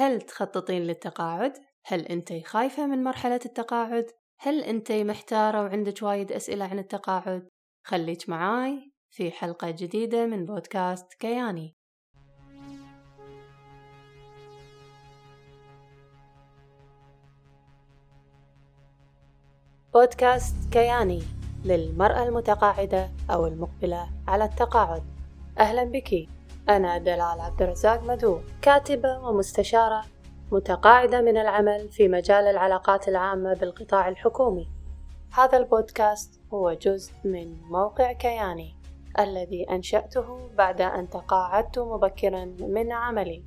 هل تخططين للتقاعد؟ هل أنتي خايفة من مرحلة التقاعد؟ هل أنتي محتارة وعندك وايد أسئلة عن التقاعد؟ خليك معاي في حلقة جديدة من بودكاست كياني بودكاست كياني للمرأة المتقاعدة أو المقبلة على التقاعد أهلا بك أنا دلال عبد الرزاق مدو كاتبة ومستشارة متقاعدة من العمل في مجال العلاقات العامة بالقطاع الحكومي. هذا البودكاست هو جزء من موقع كياني الذي أنشأته بعد أن تقاعدت مبكرا من عملي.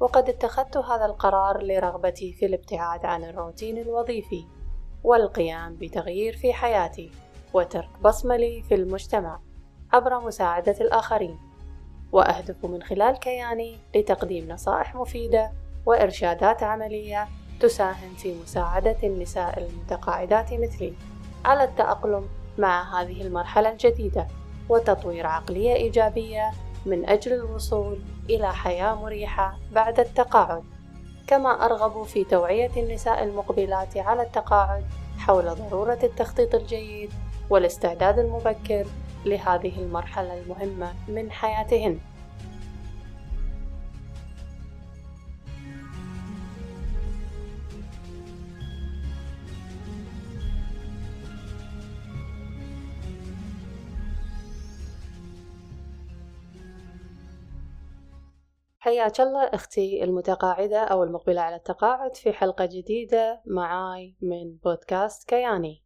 وقد اتخذت هذا القرار لرغبتي في الابتعاد عن الروتين الوظيفي والقيام بتغيير في حياتي وترك بصمة لي في المجتمع عبر مساعدة الآخرين. وأهدف من خلال كياني لتقديم نصائح مفيدة وإرشادات عملية تساهم في مساعدة النساء المتقاعدات مثلي على التأقلم مع هذه المرحلة الجديدة وتطوير عقلية إيجابية من أجل الوصول إلى حياة مريحة بعد التقاعد. كما أرغب في توعية النساء المقبلات على التقاعد حول ضرورة التخطيط الجيد والاستعداد المبكر لهذه المرحلة المهمة من حياتهن. حياك الله أختي المتقاعدة أو المقبلة على التقاعد في حلقة جديدة معاي من بودكاست كياني.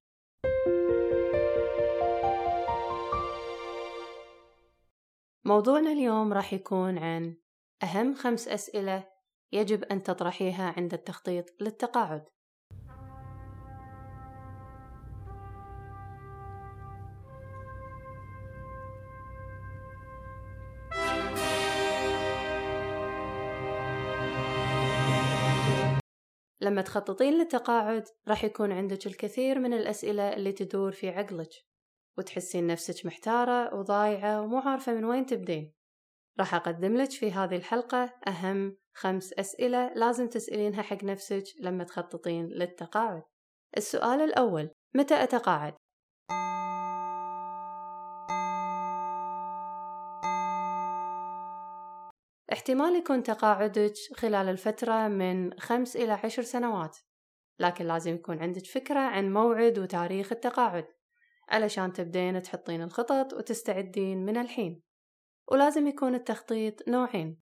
موضوعنا اليوم راح يكون عن أهم خمس أسئلة يجب أن تطرحيها عند التخطيط للتقاعد. لما تخططين للتقاعد راح يكون عندك الكثير من الأسئلة اللي تدور في عقلك. وتحسين نفسك محتارة وضايعة ومو عارفة من وين تبدين. راح أقدم لك في هذه الحلقة أهم خمس أسئلة لازم تسألينها حق نفسك لما تخططين للتقاعد. السؤال الأول متى أتقاعد؟ احتمال يكون تقاعدك خلال الفترة من خمس إلى عشر سنوات لكن لازم يكون عندك فكرة عن موعد وتاريخ التقاعد. علشان تبدين تحطين الخطط وتستعدين من الحين ولازم يكون التخطيط نوعين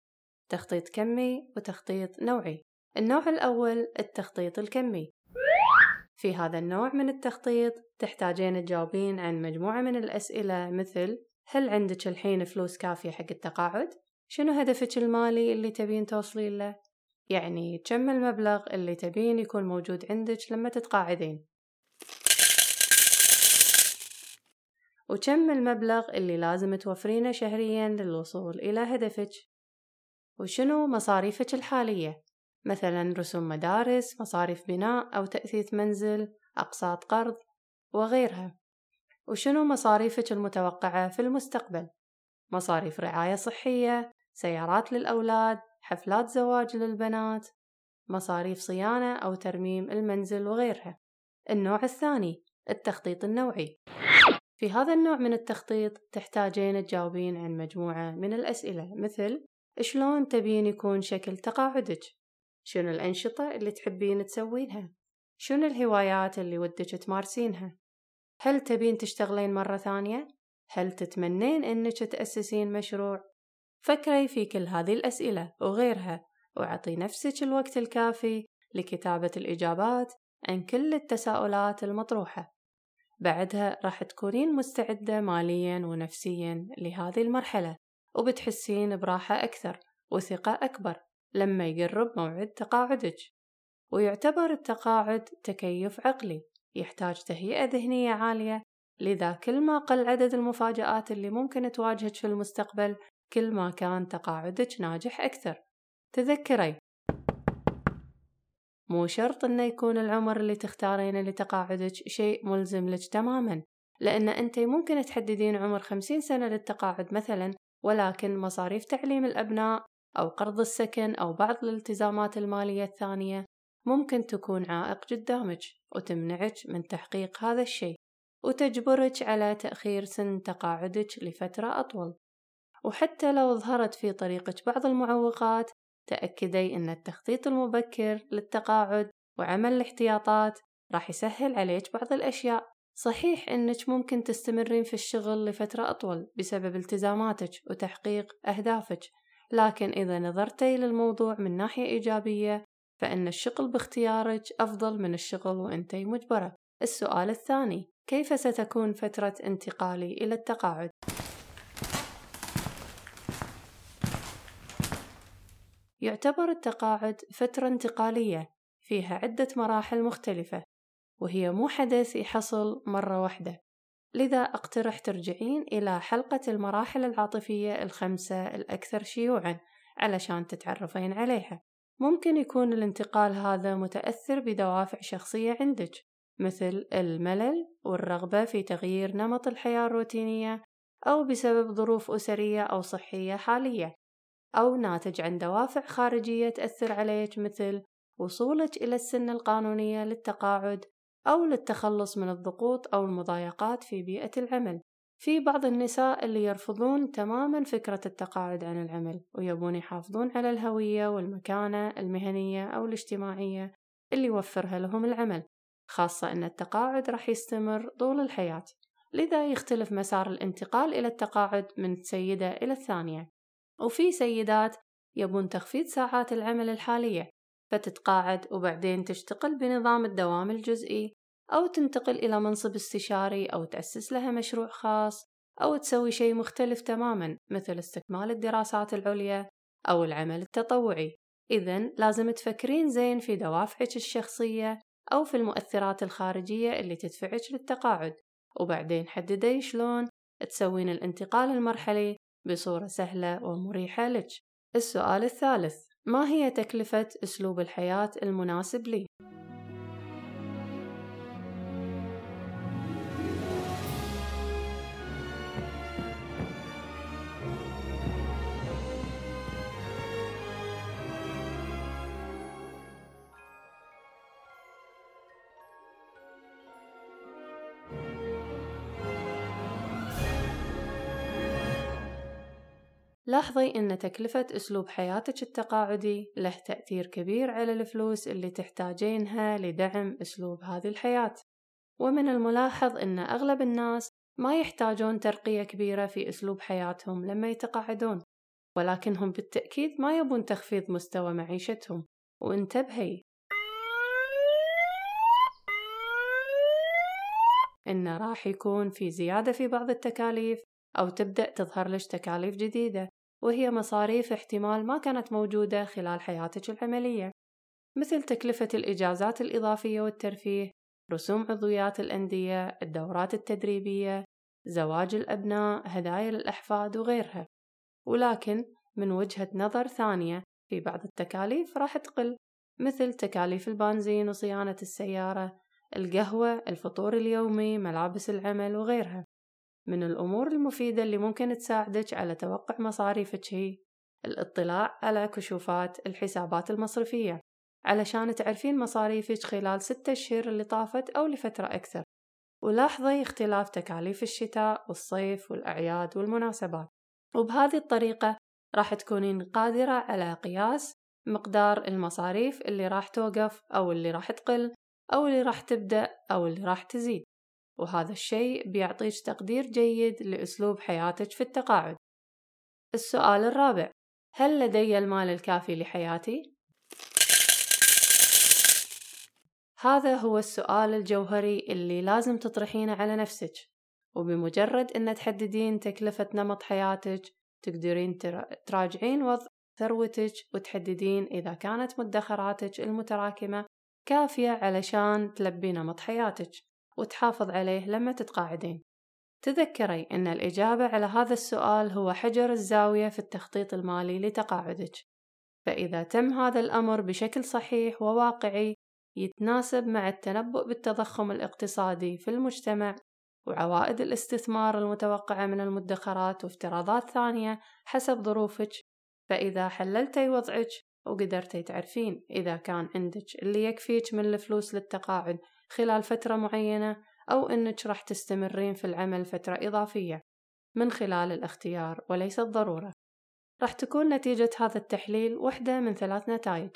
تخطيط كمي وتخطيط نوعي النوع الأول التخطيط الكمي في هذا النوع من التخطيط تحتاجين تجاوبين عن مجموعة من الأسئلة مثل هل عندك الحين فلوس كافية حق التقاعد؟ شنو هدفك المالي اللي تبين توصلين له؟ يعني كم المبلغ اللي تبين يكون موجود عندك لما تتقاعدين؟ وكم المبلغ اللي لازم توفرينه شهريا للوصول إلى هدفك؟ وشنو مصاريفك الحالية؟ مثلا رسوم مدارس مصاريف بناء أو تأثيث منزل أقساط قرض وغيرها. وشنو مصاريفك المتوقعة في المستقبل؟ مصاريف رعاية صحية سيارات للأولاد حفلات زواج للبنات مصاريف صيانة أو ترميم المنزل وغيرها. النوع الثاني التخطيط النوعي. في هذا النوع من التخطيط تحتاجين تجاوبين عن مجموعة من الأسئلة مثل شلون تبين يكون شكل تقاعدك؟ شنو الأنشطة اللي تحبين تسوينها؟ شنو الهوايات اللي ودك تمارسينها؟ هل تبين تشتغلين مرة ثانية؟ هل تتمنين إنك تأسسين مشروع؟ فكري في كل هذه الأسئلة وغيرها وعطي نفسك الوقت الكافي لكتابة الإجابات عن كل التساؤلات المطروحة بعدها راح تكونين مستعدة ماليا ونفسيا لهذه المرحلة وبتحسين براحة أكثر وثقة أكبر لما يقرب موعد تقاعدك. ويعتبر التقاعد تكيف عقلي يحتاج تهيئة ذهنية عالية لذا كل ما قل عدد المفاجآت اللي ممكن تواجهك في المستقبل كل ما كان تقاعدك ناجح أكثر. تذكري مو شرط إنه يكون العمر اللي تختارينه لتقاعدك شيء ملزم لك تماما لأن أنت ممكن تحددين عمر خمسين سنة للتقاعد مثلا ولكن مصاريف تعليم الأبناء أو قرض السكن أو بعض الالتزامات المالية الثانية ممكن تكون عائق قدامك وتمنعك من تحقيق هذا الشيء وتجبرك على تأخير سن تقاعدك لفترة أطول. وحتى لو ظهرت في طريقك بعض المعوقات تأكدي أن التخطيط المبكر للتقاعد وعمل الاحتياطات راح يسهل عليك بعض الأشياء صحيح أنك ممكن تستمرين في الشغل لفترة أطول بسبب التزاماتك وتحقيق أهدافك لكن إذا نظرتي للموضوع من ناحية إيجابية فإن الشغل باختيارك أفضل من الشغل وأنتي مجبرة السؤال الثاني كيف ستكون فترة انتقالي إلى التقاعد؟ يعتبر التقاعد فترة انتقالية فيها عدة مراحل مختلفة وهي مو حدث يحصل مرة واحدة. لذا أقترح ترجعين إلى حلقة المراحل العاطفية الخمسة الأكثر شيوعًا علشان تتعرفين عليها. ممكن يكون الانتقال هذا متأثر بدوافع شخصية عندك مثل الملل والرغبة في تغيير نمط الحياة الروتينية أو بسبب ظروف أسرية أو صحية حالية. أو ناتج عن دوافع خارجية تأثر عليك مثل وصولك إلى السن القانونية للتقاعد أو للتخلص من الضغوط أو المضايقات في بيئة العمل. في بعض النساء اللي يرفضون تماما فكرة التقاعد عن العمل ويبون يحافظون على الهوية والمكانة المهنية أو الاجتماعية اللي يوفرها لهم العمل خاصة أن التقاعد راح يستمر طول الحياة. لذا يختلف مسار الانتقال إلى التقاعد من سيدة إلى الثانية. وفي سيدات يبون تخفيض ساعات العمل الحالية فتتقاعد وبعدين تشتغل بنظام الدوام الجزئي أو تنتقل إلى منصب استشاري أو تأسس لها مشروع خاص أو تسوي شيء مختلف تماما مثل استكمال الدراسات العليا أو العمل التطوعي. إذا لازم تفكرين زين في دوافعك الشخصية أو في المؤثرات الخارجية اللي تدفعك للتقاعد. وبعدين حددي شلون تسوين الانتقال المرحلي بصورة سهلة ومريحة لك السؤال الثالث ما هي تكلفة أسلوب الحياة المناسب لي؟ لاحظي أن تكلفة أسلوب حياتك التقاعدي له تأثير كبير على الفلوس اللي تحتاجينها لدعم أسلوب هذه الحياة. ومن الملاحظ أن أغلب الناس ما يحتاجون ترقية كبيرة في أسلوب حياتهم لما يتقاعدون ولكنهم بالتأكيد ما يبون تخفيض مستوى معيشتهم. وانتبهي! إن راح يكون في زيادة في بعض التكاليف أو تبدأ تظهر لك تكاليف جديدة. وهي مصاريف احتمال ما كانت موجودة خلال حياتك العملية مثل تكلفة الإجازات الإضافية والترفيه رسوم عضويات الأندية الدورات التدريبية زواج الأبناء هدايا للأحفاد وغيرها. ولكن من وجهة نظر ثانية في بعض التكاليف راح تقل مثل تكاليف البنزين وصيانة السيارة القهوة الفطور اليومي ملابس العمل وغيرها. من الأمور المفيدة اللي ممكن تساعدك على توقع مصاريفك هي الاطلاع على كشوفات الحسابات المصرفية علشان تعرفين مصاريفك خلال ستة أشهر اللي طافت أو لفترة أكثر. ولاحظي اختلاف تكاليف الشتاء والصيف والأعياد والمناسبات. وبهذه الطريقة راح تكونين قادرة على قياس مقدار المصاريف اللي راح توقف أو اللي راح تقل أو اللي راح تبدأ أو اللي راح تزيد. وهذا الشيء بيعطيك تقدير جيد لأسلوب حياتك في التقاعد السؤال الرابع هل لدي المال الكافي لحياتي؟ هذا هو السؤال الجوهري اللي لازم تطرحينه على نفسك وبمجرد أن تحددين تكلفة نمط حياتك تقدرين تراجعين وضع ثروتك وتحددين إذا كانت مدخراتك المتراكمة كافية علشان تلبي نمط حياتك وتحافظ عليه لما تتقاعدين. تذكري أن الإجابة على هذا السؤال هو حجر الزاوية في التخطيط المالي لتقاعدك. فإذا تم هذا الأمر بشكل صحيح وواقعي يتناسب مع التنبؤ بالتضخم الاقتصادي في المجتمع وعوائد الاستثمار المتوقعة من المدخرات وافتراضات ثانية حسب ظروفك. فإذا حللتي وضعك وقدرتي تعرفين إذا كان عندك اللي يكفيك من الفلوس للتقاعد خلال فترة معينة أو إنك راح تستمرين في العمل فترة إضافية من خلال الاختيار وليس الضرورة. راح تكون نتيجة هذا التحليل واحدة من ثلاث نتائج.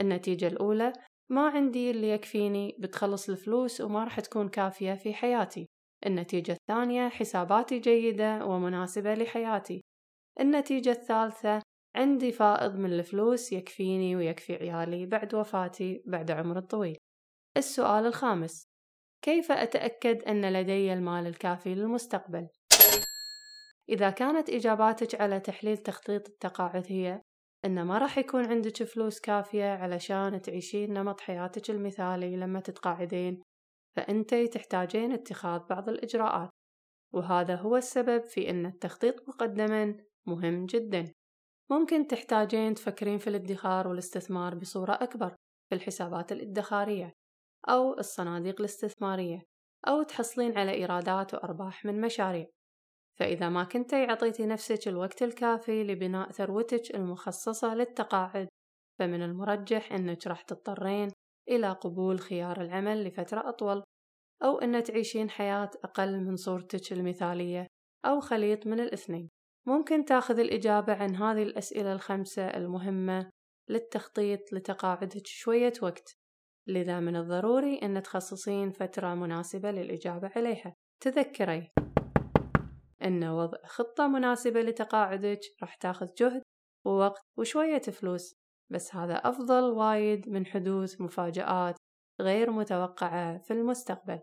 النتيجة الأولى ما عندي اللي يكفيني بتخلص الفلوس وما راح تكون كافية في حياتي. النتيجة الثانية حساباتي جيدة ومناسبة لحياتي. النتيجة الثالثة عندي فائض من الفلوس يكفيني ويكفي عيالي بعد وفاتي بعد عمر الطويل السؤال الخامس. كيف أتأكد أن لدي المال الكافي للمستقبل؟ إذا كانت إجاباتك على تحليل تخطيط التقاعد هي إن ما راح يكون عندك فلوس كافية علشان تعيشين نمط حياتك المثالي لما تتقاعدين فأنتي تحتاجين اتخاذ بعض الإجراءات. وهذا هو السبب في أن التخطيط مقدما مهم جدا. ممكن تحتاجين تفكرين في الادخار والاستثمار بصورة أكبر في الحسابات الإدخارية. أو الصناديق الاستثمارية أو تحصلين على إيرادات وأرباح من مشاريع. فإذا ما كنتي عطيتي نفسك الوقت الكافي لبناء ثروتك المخصصة للتقاعد. فمن المرجح أنك راح تضطرين إلى قبول خيار العمل لفترة أطول أو أن تعيشين حياة أقل من صورتك المثالية أو خليط من الاثنين. ممكن تاخذ الإجابة عن هذه الأسئلة الخمسة المهمة للتخطيط لتقاعدك شوية وقت. لذا من الضروري أن تخصصين فترة مناسبة للإجابة عليها. تذكري أن وضع خطة مناسبة لتقاعدك راح تاخذ جهد ووقت وشوية فلوس بس هذا أفضل وايد من حدوث مفاجآت غير متوقعة في المستقبل.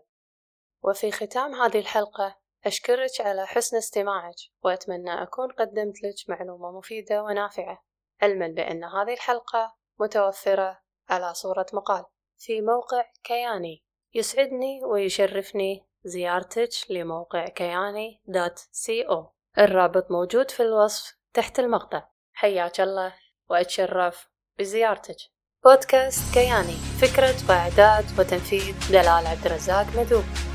وفي ختام هذه الحلقة أشكرك على حسن استماعك وأتمنى أكون قدمت لك معلومة مفيدة ونافعة علما بأن هذه الحلقة متوفرة على صورة مقال. في موقع كياني. يسعدني ويشرفني زيارتك لموقع كياني دوت سي أو. الرابط موجود في الوصف تحت المقطع. حياك الله وأتشرف بزيارتك. بودكاست كياني فكرة وإعداد وتنفيذ دلال عبد الرزاق مدوب.